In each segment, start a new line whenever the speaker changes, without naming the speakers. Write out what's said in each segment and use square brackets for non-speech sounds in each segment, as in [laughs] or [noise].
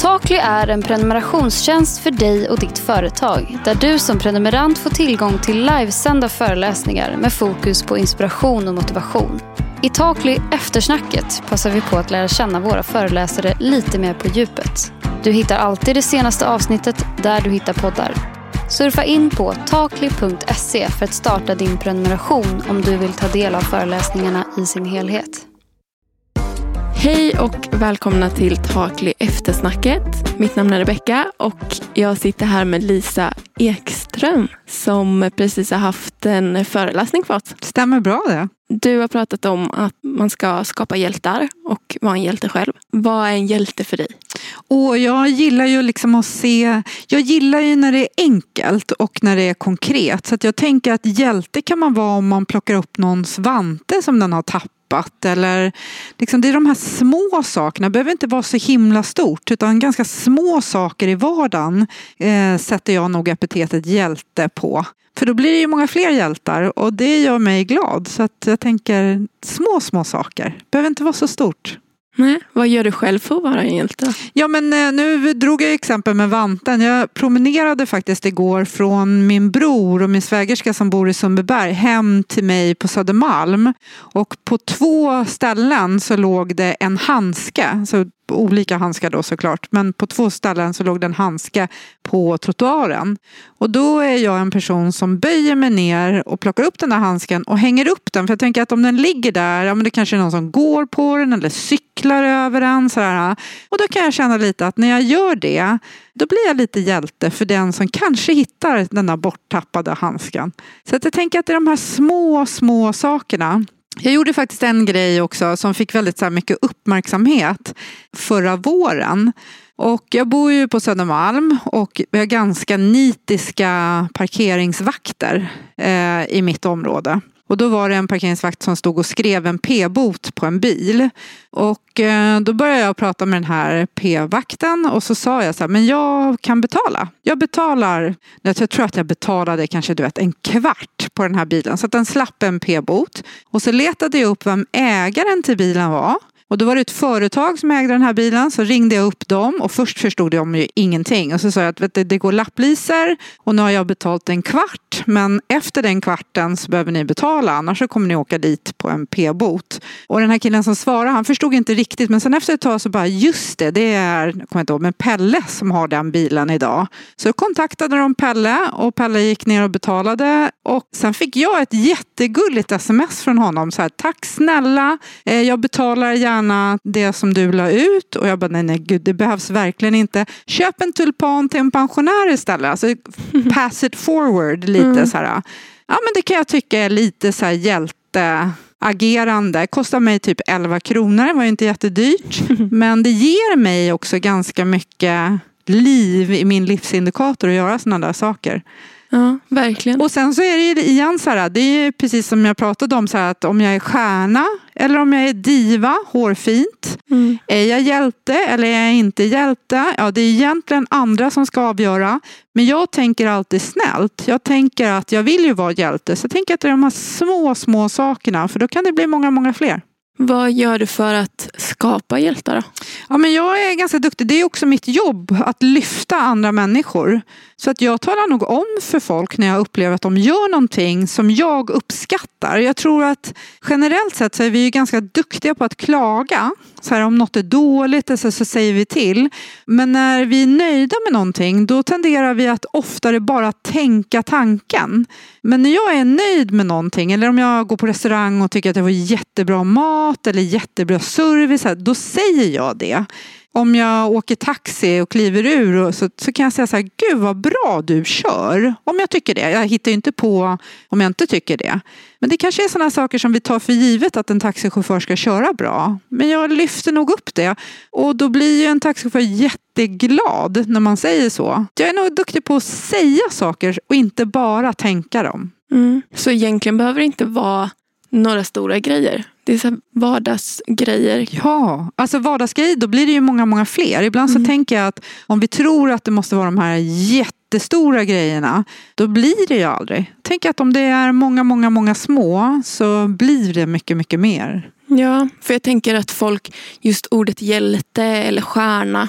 Takly är en prenumerationstjänst för dig och ditt företag där du som prenumerant får tillgång till livesända föreläsningar med fokus på inspiration och motivation. I Takly Eftersnacket passar vi på att lära känna våra föreläsare lite mer på djupet. Du hittar alltid det senaste avsnittet där du hittar poddar. Surfa in på takly.se för att starta din prenumeration om du vill ta del av föreläsningarna i sin helhet.
Hej och välkomna till Takli eftersnacket. Mitt namn är Rebecka och jag sitter här med Lisa Ekström som precis har haft en föreläsning för oss.
Stämmer bra det.
Du har pratat om att man ska skapa hjältar och vara en hjälte själv. Vad är en hjälte för dig?
Och jag gillar ju liksom att se, jag gillar ju när det är enkelt och när det är konkret. Så jag tänker att hjälte kan man vara om man plockar upp någons vante som den har tappat eller liksom det är de här små sakerna, det behöver inte vara så himla stort utan ganska små saker i vardagen eh, sätter jag nog epitetet hjälte på. För då blir det ju många fler hjältar och det gör mig glad. Så att jag tänker små, små saker. behöver inte vara så stort.
Nej, vad gör du själv för att vara en hjälte?
Ja, men eh, nu drog jag exempel med vanten. Jag promenerade faktiskt igår från min bror och min svägerska som bor i Sundbyberg hem till mig på Södermalm. Och på två ställen så låg det en handske. Så olika handskar då såklart. Men på två ställen så låg det en handske på trottoaren. Och då är jag en person som böjer mig ner och plockar upp den där handsken och hänger upp den. För jag tänker att om den ligger där, ja men det kanske är någon som går på den eller cyklar över den. Sådär. Och då kan jag känna lite att när jag gör det, då blir jag lite hjälte för den som kanske hittar den där borttappade handsken. Så att jag tänker att det är de här små, små sakerna jag gjorde faktiskt en grej också som fick väldigt så mycket uppmärksamhet förra våren. Och jag bor ju på Södermalm och vi har ganska nitiska parkeringsvakter eh, i mitt område. Och då var det en parkeringsvakt som stod och skrev en p-bot på en bil. Och eh, då började jag prata med den här p-vakten och så sa jag så här, men jag kan betala. Jag betalar, jag tror att jag betalade kanske du vet, en kvart på den här bilen så att den slapp en p-bot. Och så letade jag upp vem ägaren till bilen var. Och då var det ett företag som ägde den här bilen så ringde jag upp dem och först förstod de ju ingenting. Och så sa jag att vet du, det går lappliser och nu har jag betalt en kvart men efter den kvarten så behöver ni betala annars så kommer ni åka dit på en p-bot. Och den här killen som svarade han förstod inte riktigt men sen efter ett tag så bara just det, det är, jag kommer inte ihåg, men Pelle som har den bilen idag. Så kontaktade de Pelle och Pelle gick ner och betalade och sen fick jag ett jättegulligt sms från honom så här tack snälla, eh, jag betalar gärna gärna det som du la ut. Och jag bara, nej, nej, gud, det behövs verkligen inte. Köp en tulpan till en pensionär istället. Alltså, [laughs] pass it forward lite mm. så här. Ja, men det kan jag tycka är lite så här hjälte agerande. Kostar mig typ 11 kronor, det var ju inte jättedyrt. [laughs] Men det ger mig också ganska mycket liv i min livsindikator att göra sådana där saker.
Ja, verkligen.
Och sen så är det igen så här, det är precis som jag pratade om, så här, att om jag är stjärna eller om jag är diva, hårfint. Mm. Är jag hjälte eller är jag inte hjälte? Ja, det är egentligen andra som ska avgöra. Men jag tänker alltid snällt. Jag tänker att jag vill ju vara hjälte. Så jag tänker att det är de här små, små sakerna. För då kan det bli många, många fler.
Vad gör du för att skapa hjältar? Då?
Ja, men jag är ganska duktig. Det är också mitt jobb att lyfta andra människor. Så att jag talar nog om för folk när jag upplever att de gör någonting som jag uppskattar. Jag tror att generellt sett så är vi ganska duktiga på att klaga. Så här, om något är dåligt så, så säger vi till. Men när vi är nöjda med någonting då tenderar vi att oftare bara tänka tanken. Men när jag är nöjd med någonting eller om jag går på restaurang och tycker att det var jättebra mat eller jättebra service, då säger jag det om jag åker taxi och kliver ur så, så kan jag säga så här, gud vad bra du kör. Om jag tycker det. Jag hittar ju inte på om jag inte tycker det. Men det kanske är sådana saker som vi tar för givet att en taxichaufför ska köra bra. Men jag lyfter nog upp det. Och då blir ju en taxichaufför jätteglad när man säger så. Jag är nog duktig på att säga saker och inte bara tänka dem.
Mm. Så egentligen behöver det inte vara några stora grejer. Det är så vardagsgrejer.
Ja, alltså vardagsgrejer då blir det ju många, många fler. Ibland mm. så tänker jag att om vi tror att det måste vara de här jättestora grejerna, då blir det ju aldrig. Tänk att om det är många, många, många små så blir det mycket, mycket mer.
Ja, för jag tänker att folk, just ordet hjälte eller stjärna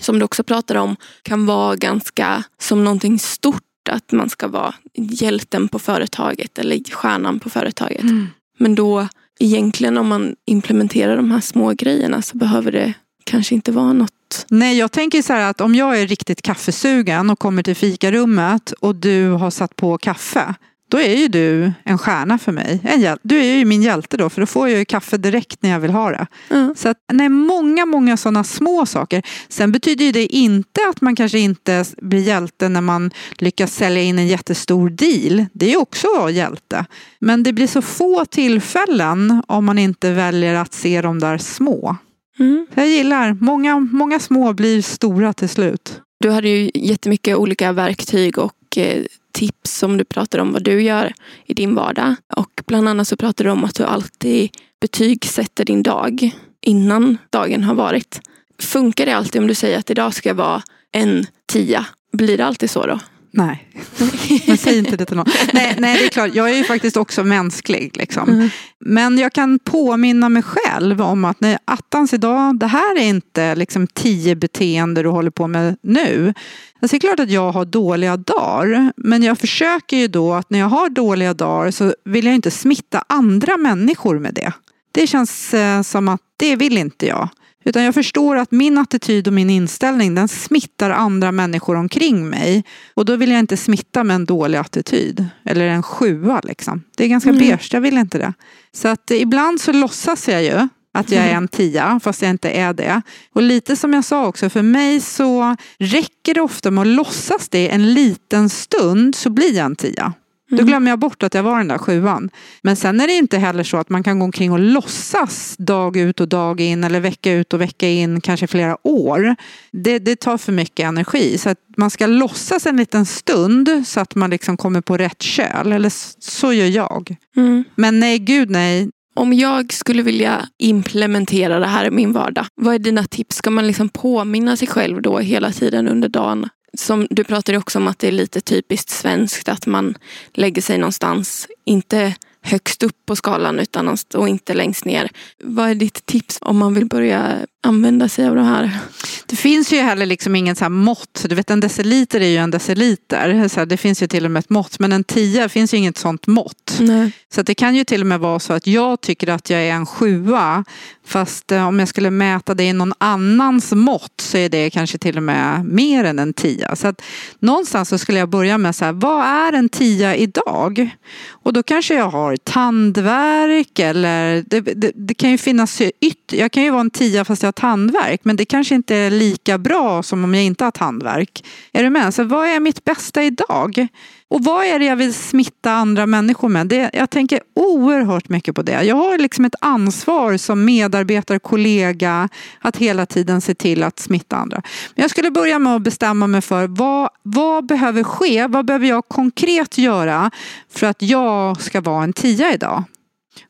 som du också pratar om, kan vara ganska som någonting stort. Att man ska vara hjälten på företaget eller stjärnan på företaget.
Mm.
Men då egentligen om man implementerar de här små grejerna så behöver det kanske inte vara något.
Nej, jag tänker så här att om jag är riktigt kaffesugen och kommer till fikarummet och du har satt på kaffe. Då är ju du en stjärna för mig. En du är ju min hjälte då, för då får jag ju kaffe direkt när jag vill ha det.
Ja.
Så att, nej, många, många sådana små saker. Sen betyder ju det inte att man kanske inte blir hjälte när man lyckas sälja in en jättestor deal. Det är ju också att vara hjälte. Men det blir så få tillfällen om man inte väljer att se de där små.
Mm.
Jag gillar, många, många små blir stora till slut.
Du hade ju jättemycket olika verktyg och eh, tips som du pratar om vad du gör i din vardag. Och bland annat så pratar du om att du alltid betygsätter din dag innan dagen har varit. Funkar det alltid om du säger att idag ska jag vara en tia? Blir det alltid så då?
Nej, [laughs] men säg inte det till någon. Nej, nej, det är klart, jag är ju faktiskt också mänsklig. Liksom.
Mm.
Men jag kan påminna mig själv om att nej, attans idag, det här är inte liksom tio beteenden du håller på med nu. Alltså, det är klart att jag har dåliga dagar, men jag försöker ju då att när jag har dåliga dagar så vill jag inte smitta andra människor med det. Det känns eh, som att det vill inte jag. Utan jag förstår att min attityd och min inställning den smittar andra människor omkring mig. Och då vill jag inte smitta med en dålig attityd. Eller en sjua liksom. Det är ganska
Mm.
beige, jag vill inte det. Så att ibland så låtsas jag ju att jag är en [laughs] tia, fast jag inte är det. Och lite som jag sa också, för mig så räcker det ofta med att låtsas det en liten stund så blir jag en tia. Då
Mm.
glömmer jag bort att jag var den där sjuan. Men sen är det inte heller så att man kan gå omkring och låtsas dag ut och dag in eller vecka ut och vecka in kanske flera år. Det, det tar för mycket energi. Så att man ska låtsas en liten stund så att man liksom kommer på rätt köl. Eller så gör jag.
Mm.
Men nej, gud nej.
Om jag skulle vilja implementera det här i min vardag, vad är dina tips? Ska man liksom påminna sig själv då hela tiden under dagen? Som du pratade också om att det är lite typiskt svenskt att man lägger sig någonstans, inte högst upp på skalan utan och inte längst ner. Vad är ditt tips om man vill börja använda sig av det här?
Det finns ju heller liksom ingen så här mått. Du vet en deciliter är ju en deciliter. Så det finns ju till och med ett mått. Men en tia finns ju inget sånt mått.
Nej.
Så det kan ju till och med vara så att jag tycker att jag är en sjua. Fast eh, om jag skulle mäta det i någon annans mått så är det kanske till och med mer än en tia. Så att någonstans så skulle jag börja med så här, vad är en tia idag? Och då kanske jag har tandvärk eller det, det, det kan ju finnas ytt, Jag kan ju vara en tia fast jag har tandvärk men det kanske inte är lika bra som om jag inte har tandvärk. Är du med? Så vad är mitt bästa idag? Och vad är det jag vill smitta andra människor med? Det, jag tänker oerhört mycket på det. Jag har liksom ett ansvar som medarbetare, kollega att hela tiden se till att smitta andra. Men jag skulle börja med att bestämma mig för vad, vad behöver ske? Vad behöver jag konkret göra för att jag ska vara en tia idag?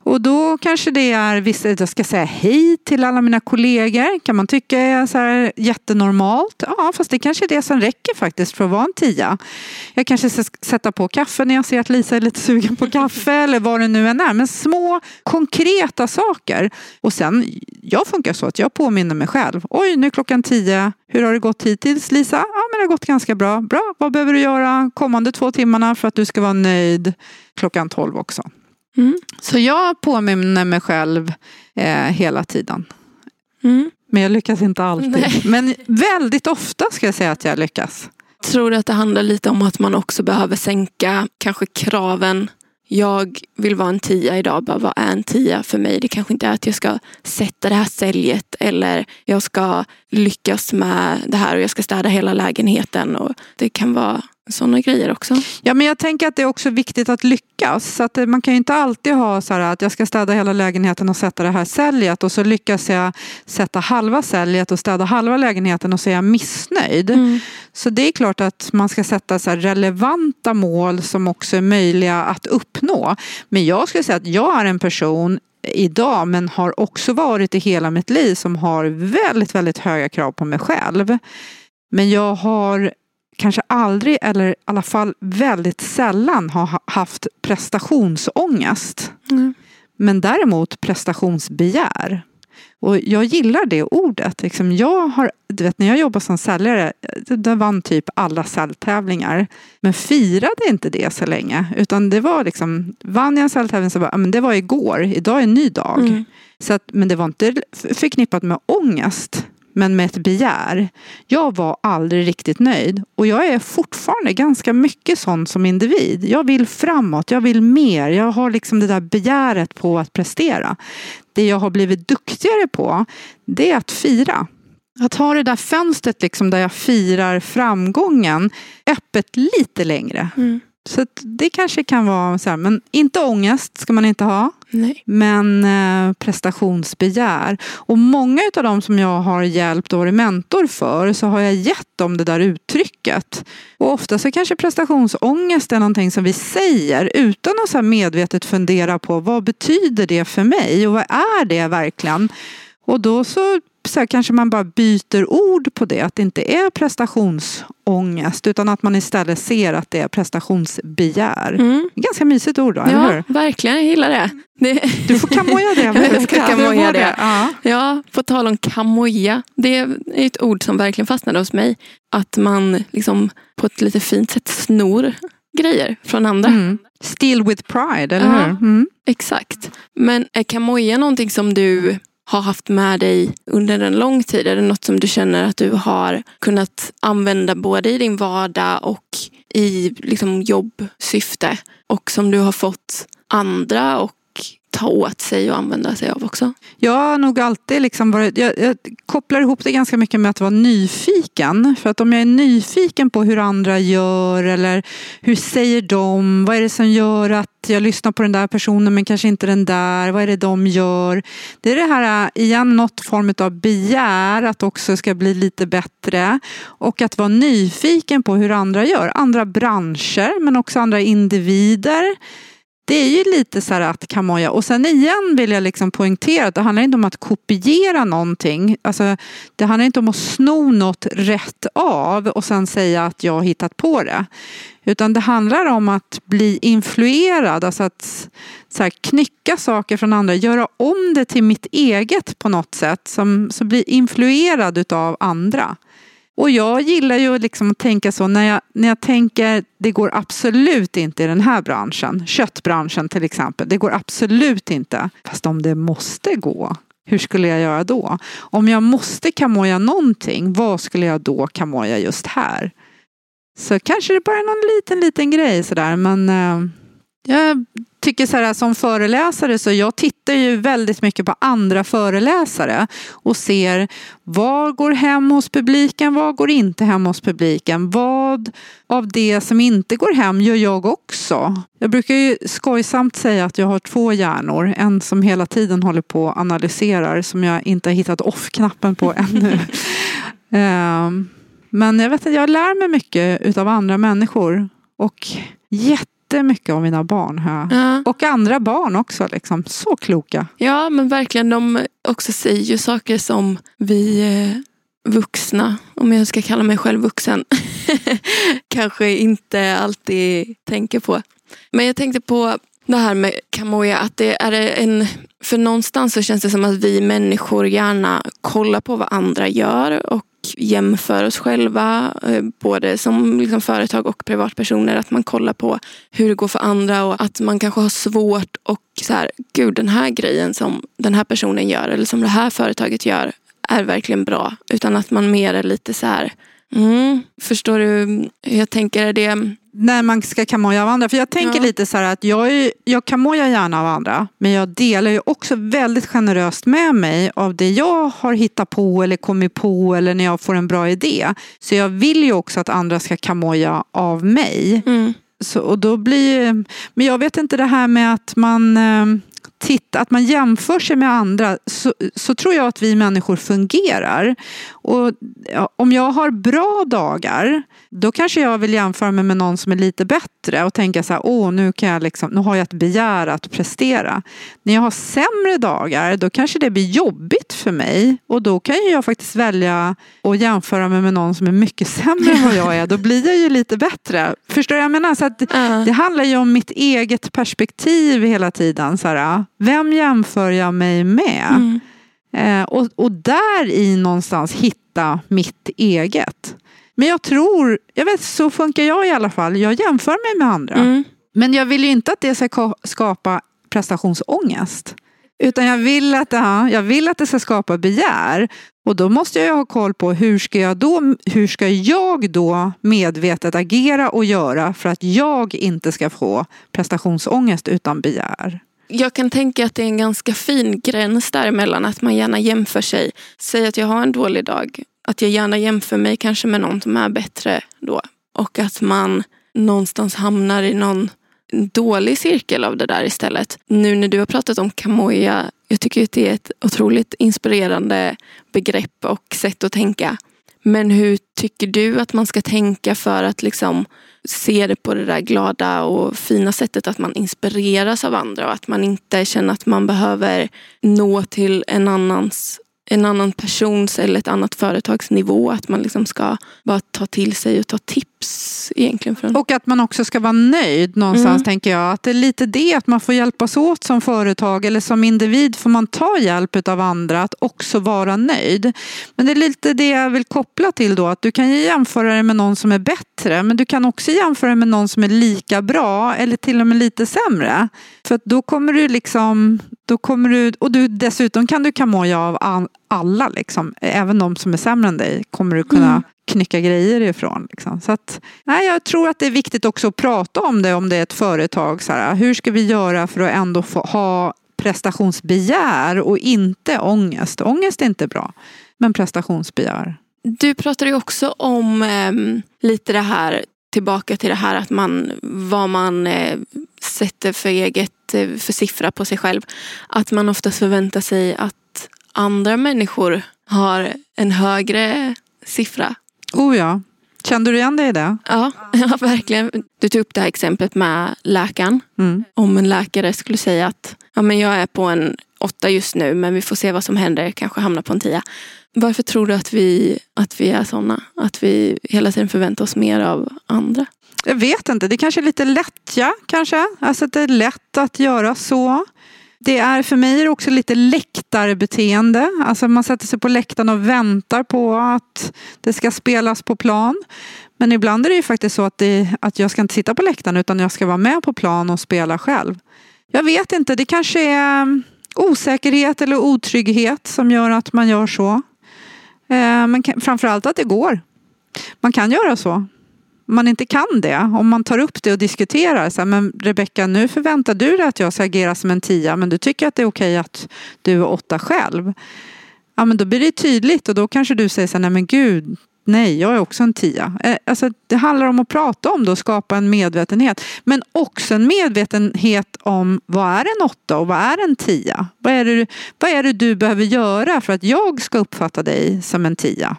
Och då kanske det är att jag ska säga hej till alla mina kollegor. Kan man tycka är så här jättenormalt? Ja, fast det kanske är det som räcker faktiskt för att vara en tia. Jag kanske ska sätta på kaffe när jag ser att Lisa är lite [laughs] sugen på kaffe eller vad det nu än är. Men små konkreta saker. Och sen, jag funkar så att jag påminner mig själv. Oj, nu är klockan tio. Hur har det gått hittills Lisa? Ja, men det har gått ganska bra. Bra, vad behöver du göra kommande två timmarna för att du ska vara nöjd klockan tolv också?
Mm.
Så jag påminner mig själv eh, hela tiden.
Mm.
Men jag lyckas inte alltid.
Nej. [laughs]
Men väldigt ofta ska jag säga att jag lyckas.
Tror du att det handlar lite om att man också behöver sänka kanske kraven? Jag vill vara en tia idag, bara vad är en tia för mig? Det kanske inte är att jag ska sätta det här säljet eller jag ska lyckas med det här och jag ska städa hela lägenheten. Och det kan vara sådana grejer också.
Ja, men jag tänker att det är också viktigt att lyckas. Så att eh, man kan ju inte alltid ha så här att jag ska städa hela lägenheten och sätta det här säljet och så lyckas jag sätta halva säljet och städa halva lägenheten och så är jag missnöjd.
Mm.
Så det är klart att man ska sätta så relevanta mål som också är möjliga att uppnå. Men jag skulle säga att jag är en person idag men har också varit i hela mitt liv som har väldigt, väldigt höga krav på mig själv. Men jag har kanske aldrig, eller i alla fall väldigt sällan, har ha- haft prestationsångest.
Mm.
Men däremot prestationsbegär. Och jag gillar det ordet. Liksom jag har, du vet, när jag jobbade som säljare, då vann typ alla säljtävlingar. Men firade inte det så länge. Utan det var liksom, vann jag en säljtävling så bara, men det var igår, idag är en ny dag.
Mm.
Så att, men det var inte förknippat med ångest men med ett begär. Jag var aldrig riktigt nöjd och jag är fortfarande ganska mycket sån som individ. Jag vill framåt, jag vill mer, jag har liksom det där begäret på att prestera. Det jag har blivit duktigare på, det är att fira. Att ha det där fönstret liksom där jag firar framgången öppet lite längre.
Mm.
Så det kanske kan vara så här, men inte ångest ska man inte ha.
Nej.
Men eh, prestationsbegär. Och många av dem som jag har hjälpt och varit mentor för så har jag gett dem det där uttrycket. Och ofta så kanske prestationsångest är någonting som vi säger utan att så medvetet fundera på vad betyder det för mig och vad är det verkligen? Och då så så här, kanske man bara byter ord på det. Att det inte är prestationsångest utan att man istället ser att det är prestationsbegär.
Mm.
Ganska mysigt ord då, eller
Ja,
hur?
verkligen. Jag gillar det. det
Du får kamoja det. [laughs]
Jag ska kamoja det.
Ja.
Ja, på tal om kamoja. Det är ett ord som verkligen fastnade hos mig. Att man liksom på ett lite fint sätt snor grejer från andra.
Mm. Steal with pride, eller hur? Mm.
Exakt. Men är kamoja någonting som du har haft med dig under en lång tid? Är det något som du känner att du har kunnat använda både i din vardag och i liksom jobbsyfte? Och som du har fått andra och ta åt sig och använda sig av också?
Jag har nog alltid liksom varit, jag, jag kopplar ihop det ganska mycket med att vara nyfiken. För att om jag är nyfiken på hur andra gör eller hur säger de? Vad är det som gör att jag lyssnar på den där personen men kanske inte den där? Vad är det de gör? Det är det här, igen, något form av begär att också ska bli lite bättre. Och att vara nyfiken på hur andra gör. Andra branscher men också andra individer. Det är ju lite så här att kamoja. Och sen igen vill jag liksom poängtera att det handlar inte om att kopiera någonting. Alltså, det handlar inte om att sno något rätt av och sen säga att jag har hittat på det. Utan det handlar om att bli influerad, alltså att så här, knycka saker från andra, göra om det till mitt eget på något sätt, som, så bli influerad utav andra. Och jag gillar ju liksom att tänka så när jag, när jag tänker det går absolut inte i den här branschen, köttbranschen till exempel, det går absolut inte. Fast om det måste gå, hur skulle jag göra då? Om jag måste kamoja någonting, vad skulle jag då kamoja just här? Så kanske det bara är någon liten, liten grej sådär men eh, jag tycker så här som föreläsare så jag tittar ju väldigt mycket på andra föreläsare och ser vad går hem hos publiken, vad går inte hem hos publiken, vad av det som inte går hem gör jag också. Jag brukar ju skojsamt säga att jag har två hjärnor, en som hela tiden håller på och analyserar som jag inte har hittat off-knappen på ännu. [laughs] Ehm, Men jag vet att jag lär mig mycket utav andra människor och jättemycket av mina barn. Här.
Ja.
Och andra barn också. Liksom. Så kloka.
Ja, men verkligen. De också säger ju saker som vi eh, vuxna, om jag ska kalla mig själv vuxen, [laughs] kanske inte alltid tänker på. Men jag tänkte på det här med Kamoja, att det är en... För någonstans så känns det som att vi människor gärna kollar på vad andra gör och jämför oss själva, eh, både som liksom företag och privatpersoner. Att man kollar på hur det går för andra och att man kanske har svårt och så här, gud den här grejen som den här personen gör eller som det här företaget gör är verkligen bra. Utan att man mer är lite så här, mm, förstår du hur jag tänker? Är det,
När man ska kamoja av andra. För jag tänker
Ja.
lite så här att jag, är, jag kamojar gärna av andra. Men jag delar ju också väldigt generöst med mig av det jag har hittat på eller kommit på eller när jag får en bra idé. Så jag vill ju också att andra ska kamoja av mig.
mm,
Så, och då blir, men jag vet inte det här med att man eh, titta, att man jämför sig med andra så, så tror jag att vi människor fungerar. Och ja, om jag har bra dagar då kanske jag vill jämföra mig med någon som är lite bättre och tänka så här, åh nu, kan jag liksom, nu har jag ett begär att prestera. När jag har sämre dagar då kanske det blir jobbigt för mig och då kan ju jag faktiskt välja att jämföra mig med någon som är mycket sämre än vad jag är. Då blir jag ju lite bättre. Förstår du jag menar? Så att,
ja.
det handlar ju om mitt eget perspektiv hela tiden. Så här, vem jämför jag mig med?
Mm.
Eh, och, och där i någonstans hitta mitt eget. Men jag tror, jag vet, så funkar jag i alla fall. Jag jämför mig med andra.
Mm.
Men jag vill ju inte att det ska ka- skapa prestationsångest. Utan jag vill, att, ja, jag vill att det ska skapa begär. Och då måste jag ha koll på hur ska, jag då, hur ska jag då medvetet agera och göra för att jag inte ska få prestationsångest utan begär.
Jag kan tänka att det är en ganska fin gräns däremellan att man gärna jämför sig. Säg att jag har en dålig dag. Att jag gärna jämför mig kanske med någon som är bättre då. Och att man någonstans hamnar i någon dålig cirkel av det där istället. Nu när du har pratat om Kamoja, jag tycker att det är ett otroligt inspirerande begrepp och sätt att tänka. Men hur tycker du att man ska tänka för att liksom se det på det där glada och fina sättet att man inspireras av andra och att man inte känner att man behöver nå till en annans en annan persons eller ett annat företags nivå. Att man liksom ska bara ta till sig och ta tips egentligen. Från...
Och att man också ska vara nöjd någonstans
Mm.
tänker jag. Att det är lite det att man får hjälpas åt som företag eller som individ får man ta hjälp av andra att också vara nöjd. Men det är lite det jag vill koppla till då att du kan ju jämföra det med någon som är bättre men du kan också jämföra det med någon som är lika bra eller till och med lite sämre. För att då kommer du liksom, då kommer du, och du, dessutom kan du kamoja av all- alla liksom, även de som är sämre än dig kommer du kunna
Mm
knycka grejer ifrån. Liksom. Så att, nej, jag tror att det är viktigt också att prata om det om det är ett företag. Så här, hur ska vi göra för att ändå få ha prestationsbegär och inte ångest? Ångest är inte bra, men prestationsbegär.
Du pratade ju också om eh, lite det här, tillbaka till det här att man, vad man eh, sätter för eget, eh, för siffra på sig själv. Att man oftast förväntar sig att andra människor har en högre siffra.
Oh ja, kände du igen dig i det?
Ja, [laughs] ja verkligen. Du tog upp det här exemplet med läkaren.
Mm.
Om en läkare skulle säga att ja, men jag är på en åtta just nu men vi får se vad som händer, kanske hamnar på en tia. Varför tror du att vi, att vi är sådana? Att vi hela tiden förväntar oss mer av andra?
Jag vet inte, det kanske är lite lättja kanske. Alltså det är lätt att göra så. Det är för mig är det också lite läktarbeteende. Alltså man sätter sig på läktaren och väntar på att det ska spelas på plan. Men ibland är det ju faktiskt så att, det, att jag ska inte sitta på läktaren utan jag ska vara med på plan och spela själv. Jag vet inte, det kanske är mm, osäkerhet eller otrygghet som gör att man gör så. Eh, men framförallt att det går. Man kan göra så man inte kan det, om man tar upp det och diskuterar, så här, men Rebecka nu förväntar du dig att jag ska agera som en tia men du tycker att det är okej att du är åtta själv. Ja men då blir det tydligt och då kanske du säger så här, nej men gud, nej jag är också en tia. Eh, alltså, det handlar om att prata om det och skapa en medvetenhet. Men också en medvetenhet om vad är en åtta och vad är en tia? Vad är det, vad är det du behöver göra för att jag ska uppfatta dig som en tia?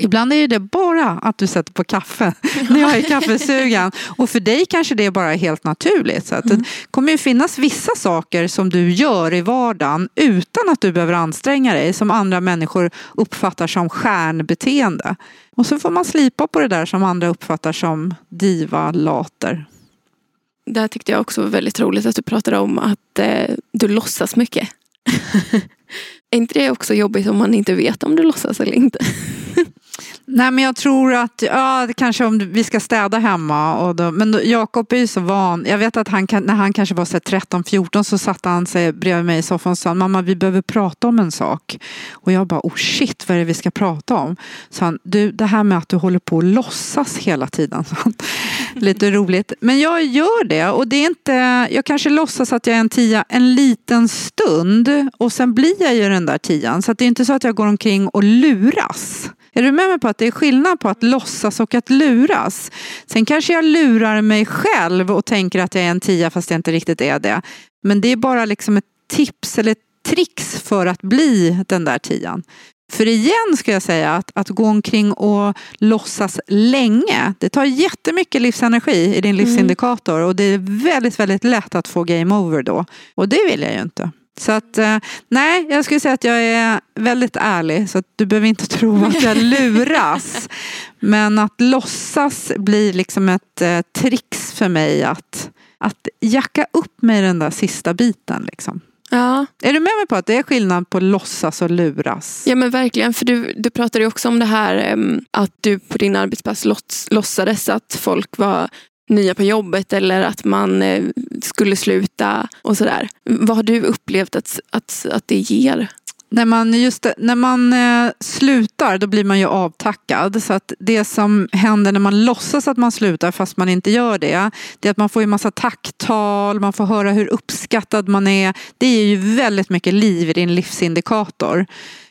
Ibland är det bara att du sätter på kaffe [laughs] när jag är kaffesugen. Och för dig kanske det är bara helt naturligt. Så att det kommer ju finnas vissa saker som du gör i vardagen utan att du behöver anstränga dig som andra människor uppfattar som stjärnbeteende. Och så får man slipa på det där som andra uppfattar som diva-later.
Det här tyckte jag också var väldigt roligt att du pratade om att eh, du låtsas mycket. [laughs] är inte det också jobbigt om man inte vet om du låtsas eller inte? [laughs]
Nej men jag tror att, ja kanske om vi ska städa hemma. Och då, men Jakob är ju så van. Jag vet att han kan, när han kanske var 13-14 så satte han sig bredvid mig i soffan och sa mamma vi behöver prata om en sak. Och jag bara oh shit vad är det vi ska prata om? Så han, du det här med att du håller på att låtsas hela tiden. [laughs] han. Lite roligt. Men jag gör det och det är inte, jag kanske låtsas att jag är en tia en liten stund och sen blir jag ju den där tian. Så att det är inte så att jag går omkring och luras. Är du med mig på att det är skillnad på att låtsas och att luras? Sen kanske jag lurar mig själv och tänker att jag är en tia fast jag inte riktigt är det. Men det är bara liksom ett tips eller ett tricks för att bli den där tian. För igen ska jag säga att, att gå omkring och låtsas länge, det tar jättemycket livsenergi i din livsindikator och det är väldigt, väldigt lätt att få game over då. Och det vill jag ju inte. Så att eh, nej, jag skulle säga att jag är väldigt ärlig så att du behöver inte [laughs] tro att jag luras. Men att låtsas blir liksom ett eh, trix för mig att, att jacka upp mig den där sista biten. Liksom.
Ja.
Är du med mig på att det är skillnad på låtsas och luras?
ja, men verkligen. För du, du pratade ju också om det här em, att du på din arbetsplats låts, låtsades att folk var nya på jobbet eller att man eh, skulle sluta och sådär. Vad har du upplevt att, att, att det ger?
När man, just när man eh, slutar då blir man ju avtackad. Så att det som händer när man låtsas att man slutar fast man inte gör det. Det är att man får ju massa tacktal, man får höra hur uppskattad man är. Det är ju väldigt mycket liv i din livsindikator.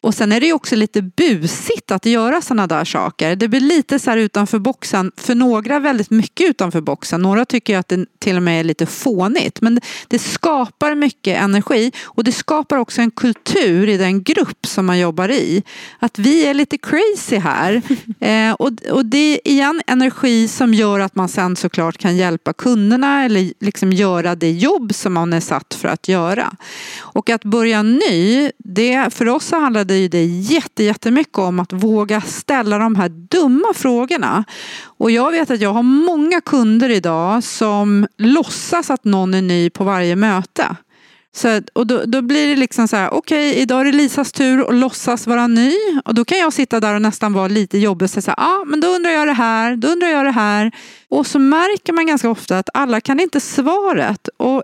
Och sen är det ju också lite busigt att göra sådana där saker. Det blir lite så här utanför boxen. För några väldigt mycket utanför boxen. Några tycker att det till och med är lite fånigt. Men det skapar mycket energi. Och det skapar också en kultur i den grupp som man jobbar i. Att vi är lite crazy här. [laughs] eh, och, och det är igen energi som gör att man sen såklart kan hjälpa kunderna. Eller liksom göra det jobb som man är satt för att göra. Och att börja ny. Det, för oss så handlar det ju det jätte, jättemycket om att våga ställa de här dumma frågorna. Och jag vet att jag har många kunder idag som låtsas att någon är ny på varje möte. Så, och då, då blir det liksom så här, okej okay, idag är det Lisas tur att låtsas vara ny. Och då kan jag sitta där och nästan vara lite jobbig och säga så här, ah, men då undrar jag det här, då undrar jag det här. Och så märker man ganska ofta att alla kan inte svaret. Och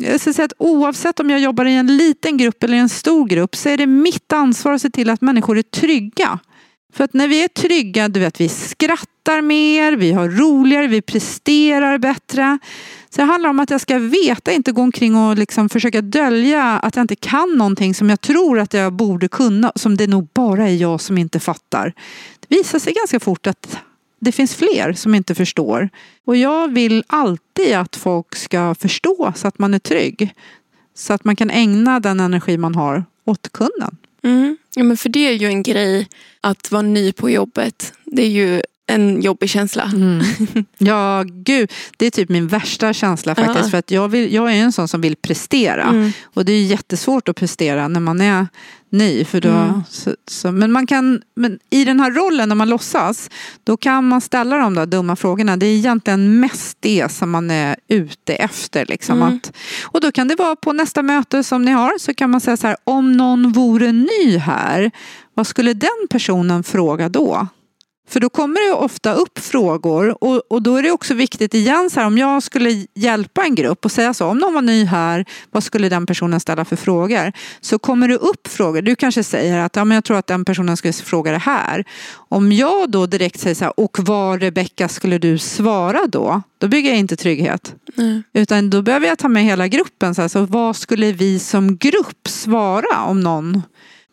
jag ska säga att oavsett om jag jobbar i en liten grupp eller en stor grupp så är det mitt ansvar att se till att människor är trygga. För att när vi är trygga, du vet vi skrattar mer, vi har roligare, vi presterar bättre. Så det handlar om att jag ska veta, inte gå omkring och liksom försöka dölja att jag inte kan någonting som jag tror att jag borde kunna, som det nog bara är jag som inte fattar. Det visar sig ganska fort att det finns fler som inte förstår. Och jag vill alltid att folk ska förstå så att man är trygg. Så att man kan ägna den energi man har åt kunden.
Mm. Ja, men för det är ju en grej att vara ny på jobbet. Det är ju en jobbig känsla.
Mm. Ja, gud. Det är typ min värsta känsla faktiskt.
Ja.
För att jag, vill, jag är en sån som vill prestera.
Mm.
Och det är jättesvårt att prestera när man är ny. För då,
Mm.
så, så, men, man kan, men i den här rollen när man låtsas, då kan man ställa de där dumma frågorna. Det är egentligen mest det som man är ute efter. Liksom.
Mm.
Att, och då kan det vara på nästa möte som ni har, så kan man säga så här, om någon vore ny här, vad skulle den personen fråga då? För då kommer det ofta upp frågor och, och då är det också viktigt igen så här, om jag skulle hjälpa en grupp och säga så, om någon var ny här, vad skulle den personen ställa för frågor? Så kommer det upp frågor, du kanske säger att ja, men jag tror att den personen skulle fråga det här. Om jag då direkt säger så här, och vad Rebecka skulle du svara då? Då bygger jag inte trygghet.
Nej.
Utan då behöver jag ta med hela gruppen. Så, här, så vad skulle vi som grupp svara om någon?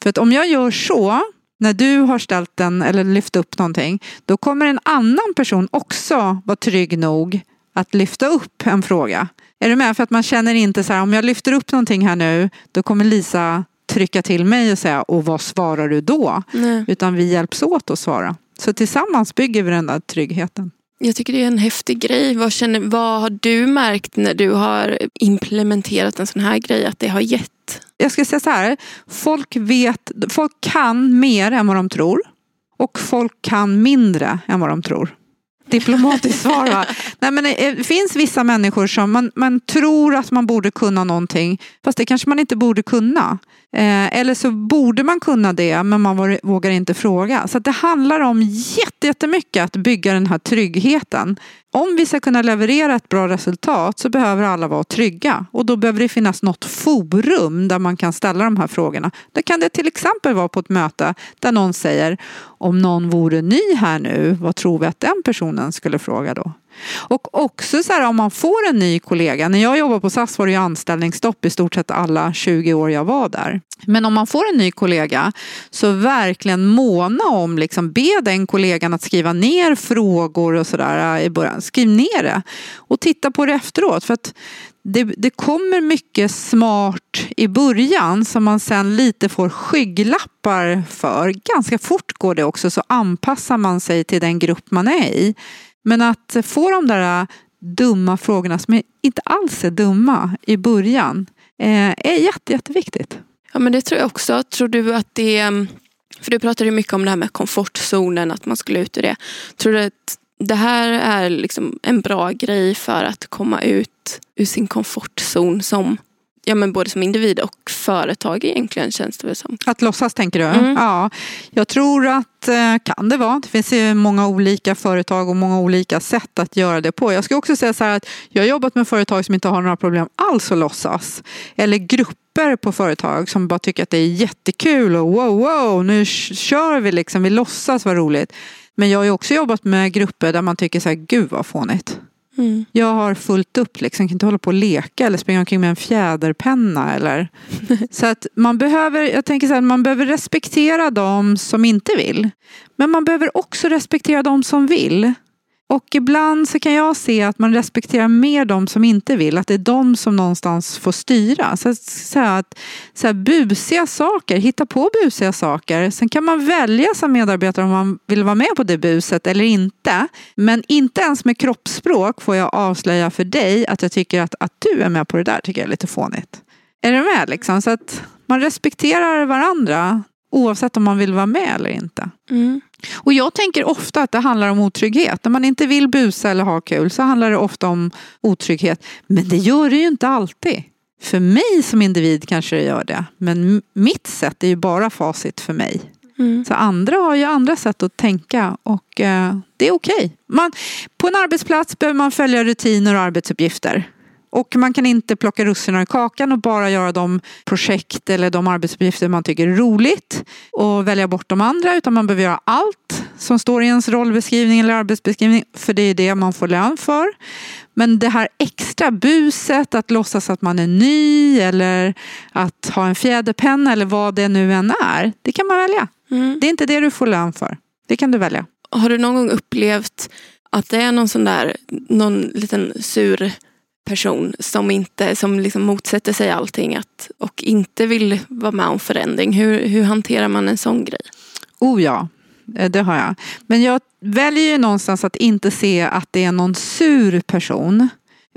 För att om jag gör så, när du har ställt den eller lyft upp någonting, då kommer en annan person också vara trygg nog att lyfta upp en fråga. Är du med? För att man känner inte så här, om jag lyfter upp någonting här nu, då kommer Lisa trycka till mig och säga, och vad svarar du då?
Nej.
Utan vi hjälps åt att svara. Så tillsammans bygger vi den där tryggheten.
Jag tycker det är en häftig grej. Vad, känner, vad har du märkt när du har implementerat en sån här grej att det har gett?
Jag ska säga så här, folk vet, folk kan mer än vad de tror. Och folk kan mindre än vad de tror. Diplomatiskt svar va? [laughs] Nej, men det finns vissa människor som man, man tror att man borde kunna någonting. Fast det kanske man inte borde kunna. Eh, eller så borde man kunna det men man vågar- inte fråga. Så det handlar om jätte- jättemycket att bygga den här tryggheten. Om vi ska kunna leverera ett bra resultat så behöver alla vara trygga. Och då behöver det finnas något forum där man kan ställa de här frågorna. Det kan det till exempel vara på ett möte där någon säger om någon vore ny här nu, vad tror vi att den personen skulle fråga då? Och också så här om man får en ny kollega. När jag jobbade på SAS var det ju anställningsstopp i stort sett alla 20 år jag var där. Men om man får en ny kollega så verkligen måna om, liksom, be den kollegan att skriva ner frågor och sådär eh, i början. Skriv ner det och titta på det efteråt. För att det, det kommer mycket smart i början som man sen lite får skygglappar för. Ganska fort går det också så anpassar man sig till den grupp man är i. Men att få de där äh, dumma frågorna som inte alls är dumma i början eh, är jätte, jätteviktigt.
Ja men det tror jag också. Tror du att det mm, För du pratade ju mycket om det här med komfortzonen, att man skulle ut ur det. Tror du att det här är liksom en bra grej för att komma ut ur sin komfortzon som ja, men både som individ och företag egentligen känns det väl som.
Att låtsas tänker du?
Mm.
Ja, jag tror att eh, kan det vara. Det finns ju många olika företag och många olika sätt att göra det på. Jag ska också säga så här att jag har jobbat med företag som inte har några problem alls att låtsas. Eller grupper på företag som bara tycker att det är jättekul och wow, wow, nu kör vi liksom, vi låtsas vad roligt. Men jag har ju också jobbat med grupper där man tycker så här, gud vad fånigt.
Mm.
Jag har fullt upp, liksom. kan inte hålla på och leka eller springa omkring med en fjäderpenna. Eller. [laughs] Så att man behöver, jag tänker så här, man behöver respektera de som inte vill. Men man behöver också respektera de som vill. Och ibland så kan jag se att man respekterar mer de som inte vill. Att det är de som någonstans får styra. Så, så att, så här, busiga saker, hitta på busiga saker. Sen kan man välja som medarbetare om man vill vara med på det buset eller inte. Men inte ens med kroppsspråk får jag avslöja för dig att jag tycker att, att du är med på det där tycker jag är lite fånigt. Är du med liksom? Så att man respekterar varandra oavsett om man vill vara med eller inte.
Mm.
Och jag tänker ofta att det handlar om otrygghet. När man inte vill busa eller ha kul så handlar det ofta om otrygghet. Men det gör det ju inte alltid. För mig som individ kanske det gör det. Men mitt sätt är ju bara facit för mig.
Mm.
Så andra har ju andra sätt att tänka och eh, det är okej. Okay. på en arbetsplats behöver man följa rutiner och arbetsuppgifter. Och man kan inte plocka russinen i kakan och bara göra de projekt eller de arbetsuppgifter man tycker är roligt och välja bort de andra utan man behöver göra allt som står i ens rollbeskrivning eller arbetsbeskrivning för det är det man får lön för. Men det här extra buset att låtsas att man är ny eller att ha en fjäderpenna eller vad det nu än är, det kan man välja.
Mm.
Det är inte det du får lön för. Det kan du välja.
Har du någon gång upplevt att det är någon sån där, någon liten sur person som, inte, som liksom motsätter sig allting att, och inte vill vara med om förändring. Hur, hur hanterar man en sån grej?
Oh ja, eh, det har jag. Men jag väljer ju någonstans att inte se att det är någon sur person.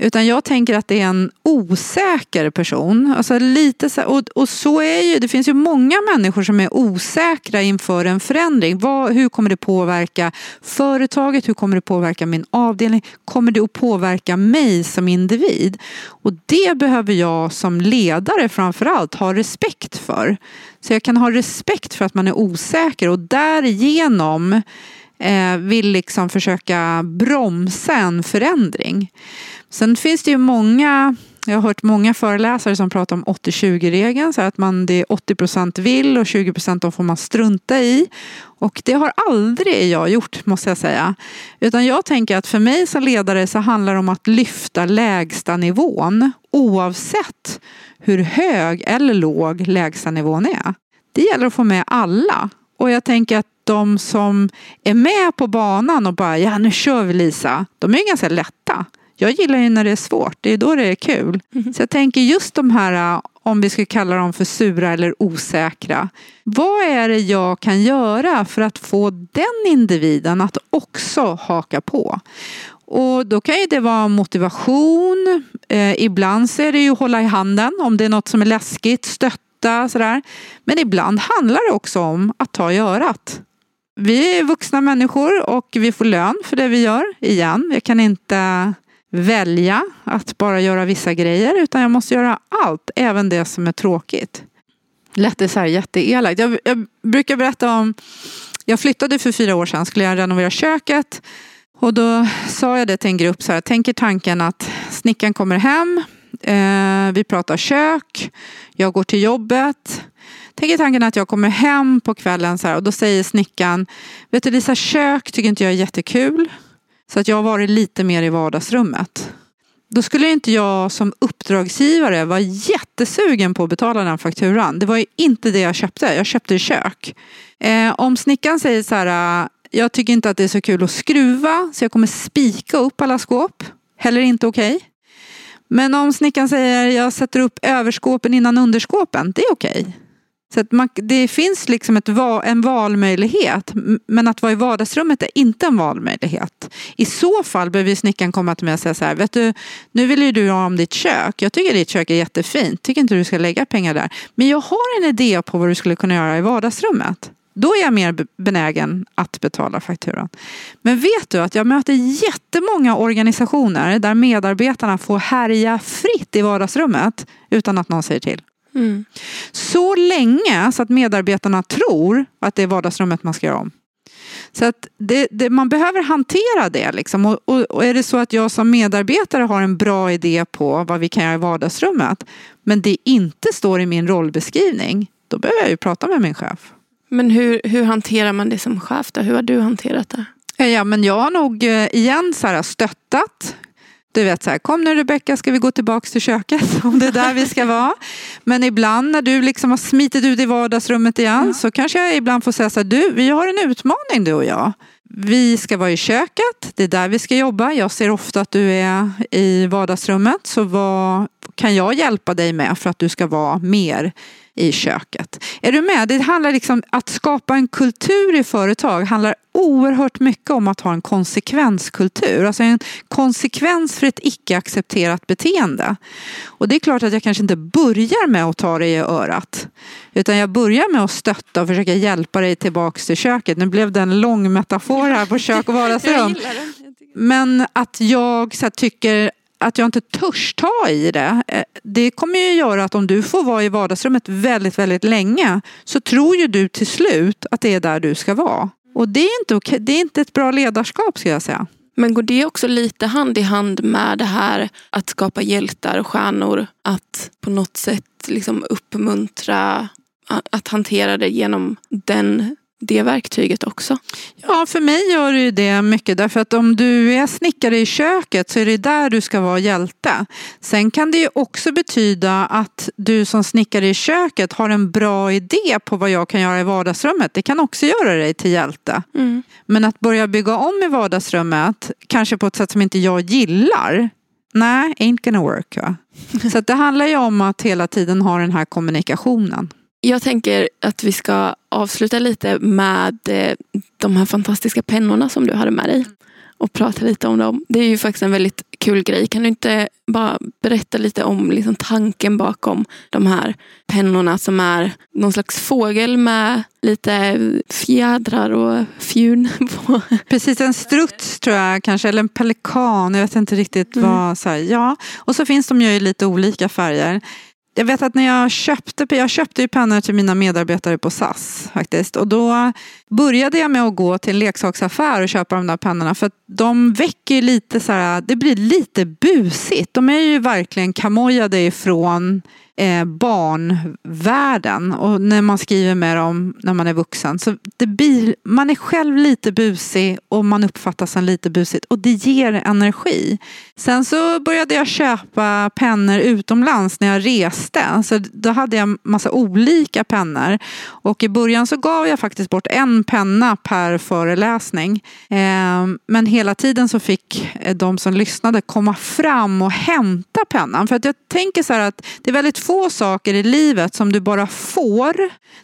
Utan jag tänker att det är en osäker person. Alltså lite så, och, och så är ju, det finns ju många människor som är osäkra inför en förändring. Vad, hur kommer det påverka företaget? Hur kommer det påverka min avdelning? Kommer det att påverka mig som individ? Och det behöver jag som ledare framförallt ha respekt för. Så jag kan ha respekt för att man är osäker och därigenom eh, vill liksom försöka bromsa en förändring. Sen finns det ju många, jag har hört många föreläsare som pratar om 80-20-regeln, så att man, det är 80 procent vill och 20 procent får man strunta i. Och det har aldrig jag gjort, måste jag säga. Utan jag tänker att för mig som ledare så handlar det om att lyfta lägsta nivån oavsett hur hög eller låg lägsta nivån är. Det gäller att få med alla. Och jag tänker att de som är med på banan och bara, ja nu kör vi Lisa, de är ganska lätta. Jag gillar ju när det är svårt, det är då det är kul. Mm. Så jag tänker just de här, om vi ska kalla dem för sura eller osäkra. Vad är det jag kan göra för att få den individen att också haka på? Och då kan ju det vara motivation. Eh, ibland så är det ju hålla i handen om det är något som är läskigt, stötta sådär. Men ibland handlar det också om att ta i örat. Vi är vuxna människor och vi får lön för det vi gör. Igen, jag kan inte välja att bara göra vissa grejer utan jag måste göra allt, även det som är tråkigt. Lätt det så här jätteelakt. Jag, jag brukar berätta om, jag flyttade för fyra år sedan, skulle jag renovera köket och då sa jag det till en grupp så här, tänker tanken att snickaren kommer hem, eh, vi pratar kök, jag går till jobbet, Tänker tanken att jag kommer hem på kvällen så här, och då säger snickaren, vet du Lisa, kök tycker inte jag är jättekul. Så att jag har varit lite mer i vardagsrummet. Då skulle inte jag som uppdragsgivare vara jättesugen på att betala den fakturan. Det var ju inte det jag köpte. Jag köpte kök. Eh, om snickaren säger så här, äh, jag tycker inte att det är så kul att skruva så jag kommer spika upp alla skåp. Heller inte okej. Okay. Men om snickaren säger jag sätter upp överskåpen innan underskåpen, det är okej. Okay. Så att man, det finns liksom ett, en valmöjlighet men att vara i vardagsrummet är inte en valmöjlighet. I så fall behöver snickaren komma till mig och säga så här, vet du, nu vill ju du ha om ditt kök. Jag tycker ditt kök är jättefint, tycker inte du ska lägga pengar där. Men jag har en idé på vad du skulle kunna göra i vardagsrummet. Då är jag mer benägen att betala fakturan. Men vet du att jag möter jättemånga organisationer där medarbetarna får härja fritt i vardagsrummet utan att någon säger till. Mm. Så länge så att medarbetarna tror att det är vardagsrummet man ska göra om. Så att det, det, man behöver hantera det. Liksom. Och, och, och, är det så att jag som medarbetare har en bra idé på vad vi kan göra i vardagsrummet men det inte står i min rollbeskrivning, då behöver jag ju prata med min chef.
Men hur, hur hanterar man det som chef? Då? Hur har du hanterat det?
Ja, men jag har nog eh, igen så här, stöttat du vet så här, kom nu Rebecka ska vi gå tillbaka till köket [laughs] om det är där vi ska vara. Men ibland när du liksom har smitit ut i vardagsrummet igen ja. så kanske jag ibland får säga så här, du vi har en utmaning du och jag. Vi ska vara i köket, det är där vi ska jobba. Jag ser ofta att du är i vardagsrummet så vad kan jag hjälpa dig med för att du ska vara mer i köket. Är du med? Det handlar liksom att skapa en kultur i företag handlar oerhört mycket om att ha en konsekvenskultur. Alltså en konsekvens för ett icke accepterat beteende. Och det är klart att jag kanske inte börjar med att ta dig i örat. Utan jag börjar med att stötta och försöka hjälpa dig tillbaks till köket. Nu blev det en lång metafor här på kök och [laughs] vardagsrum. Men att jag så här, tycker att jag inte törs ta i det, eh, det kommer ju göra att om du får vara i vardagsrummet väldigt, väldigt länge så tror ju du till slut att det är där du ska vara. Och det är inte, okej, det är inte ett bra ledarskap ska jag säga.
Men går det också lite hand i hand med det här att skapa hjältar och stjärnor? Att på något sätt liksom uppmuntra att hantera det genom den det verktyget också?
Ja, för mig gör det ju det mycket. Därför att om du är snickare i köket så är det där du ska vara hjälte. Sen kan det ju också betyda att du som snickare i köket har en bra idé på vad jag kan göra i vardagsrummet. Det kan också göra dig till hjälte. Mm. Men att börja bygga om i vardagsrummet, kanske på ett sätt som inte jag gillar, nej, ain't gonna work. Va? [laughs] Så det handlar ju om att hela tiden ha den här kommunikationen.
Jag tänker att vi ska avsluta lite med eh, de här fantastiska pennorna som du hade med dig. Och prata lite om dem. Det är ju faktiskt en väldigt kul grej. Kan du inte bara berätta lite om liksom tanken bakom de här pennorna som är någon slags fågel med lite fjädrar och fjun på.
Precis, en struts tror jag kanske, eller en pelikan. Jag vet inte riktigt mm. vad. Så här, ja. Och så finns de ju i lite olika färger jag vet att när jag köpte, jag köpte ju pennor till mina medarbetare på SAS faktiskt. Och då började jag med att gå till en leksaksaffär och köpa de där pennorna. För att de väcker lite så här, det blir lite busigt. De är ju verkligen kamojade ifrån eh, barnvärlden och när man skriver med dem när man är vuxen. Så det blir, man är själv lite busig och man uppfattas som lite busigt och det ger energi. Sen så började jag köpa pennor utomlands när jag reste. Så då hade jag massa olika pennor och i början så gav jag faktiskt bort en penna per föreläsning. Eh, men hela tiden så fick eh, de som lyssnade komma fram och hämta pennan. För att jag tänker så här att det är väldigt få saker i livet som du bara får.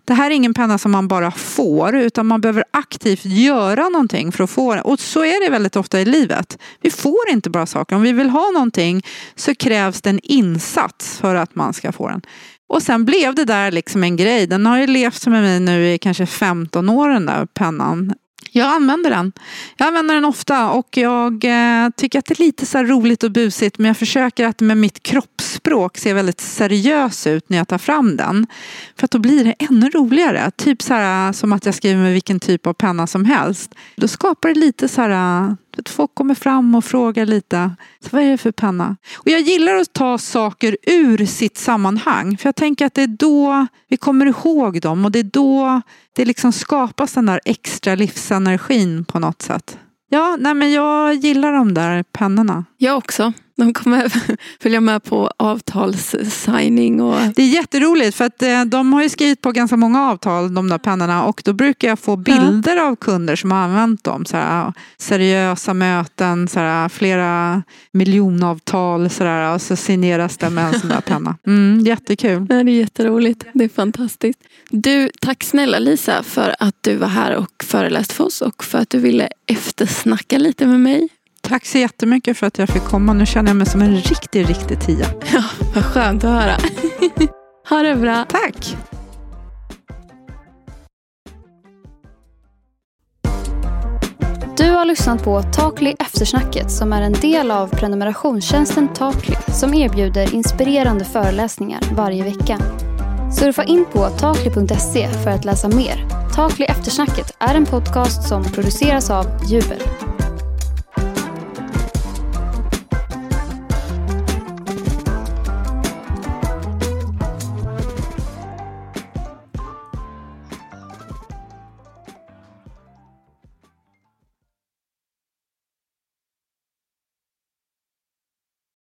Det här är ingen penna som man bara får utan man behöver aktivt göra någonting för att få den. Och så är det väldigt ofta i livet. Vi får inte bara saker. Om vi vill ha någonting så krävs det en insats för att man ska få den. Och sen blev det där liksom en grej. Den har ju levt med mig nu i kanske 15 år den där pennan. Jag använder den. Jag använder den ofta och jag eh, tycker att det är lite så roligt och busigt men jag försöker att med mitt kroppsspråk se väldigt seriös ut när jag tar fram den. För att då blir det ännu roligare. Typ så här, som att jag skriver med vilken typ av penna som helst. Då skapar det lite så här Folk kommer fram och frågar lite. Vad är det för penna? Och jag gillar att ta saker ur sitt sammanhang. För jag tänker att det är då vi kommer ihåg dem. Och det är då det liksom skapas den där extra livsenergin på något sätt. Ja, nej men jag gillar de där pennorna.
Jag också. De kommer [laughs] följa med på avtalssigning. Och...
Det är jätteroligt för att eh, de har ju skrivit på ganska många avtal de där pennorna och då brukar jag få bilder ja. av kunder som har använt dem. Så här, seriösa möten, så här, flera miljonavtal så där, och så signeras det med en sån där penna. [laughs] Mm, jättekul.
Ja, det är jätteroligt. Det är fantastiskt. Du, tack snälla Lisa för att du var här och föreläste för oss och för att du ville eftersnacka lite med mig.
Tack så jättemycket för att jag fick komma. Nu känner jag mig som en riktig, riktig tia. [laughs]
Ja, vad skönt att höra. [laughs] ha det bra.
Tack.
Du har lyssnat på Takli Eftersnacket som är en del av prenumerationstjänsten Takli som erbjuder inspirerande föreläsningar varje vecka. Surfa in på takli.se för att läsa mer. Takli Eftersnacket är en podcast som produceras av Jubel.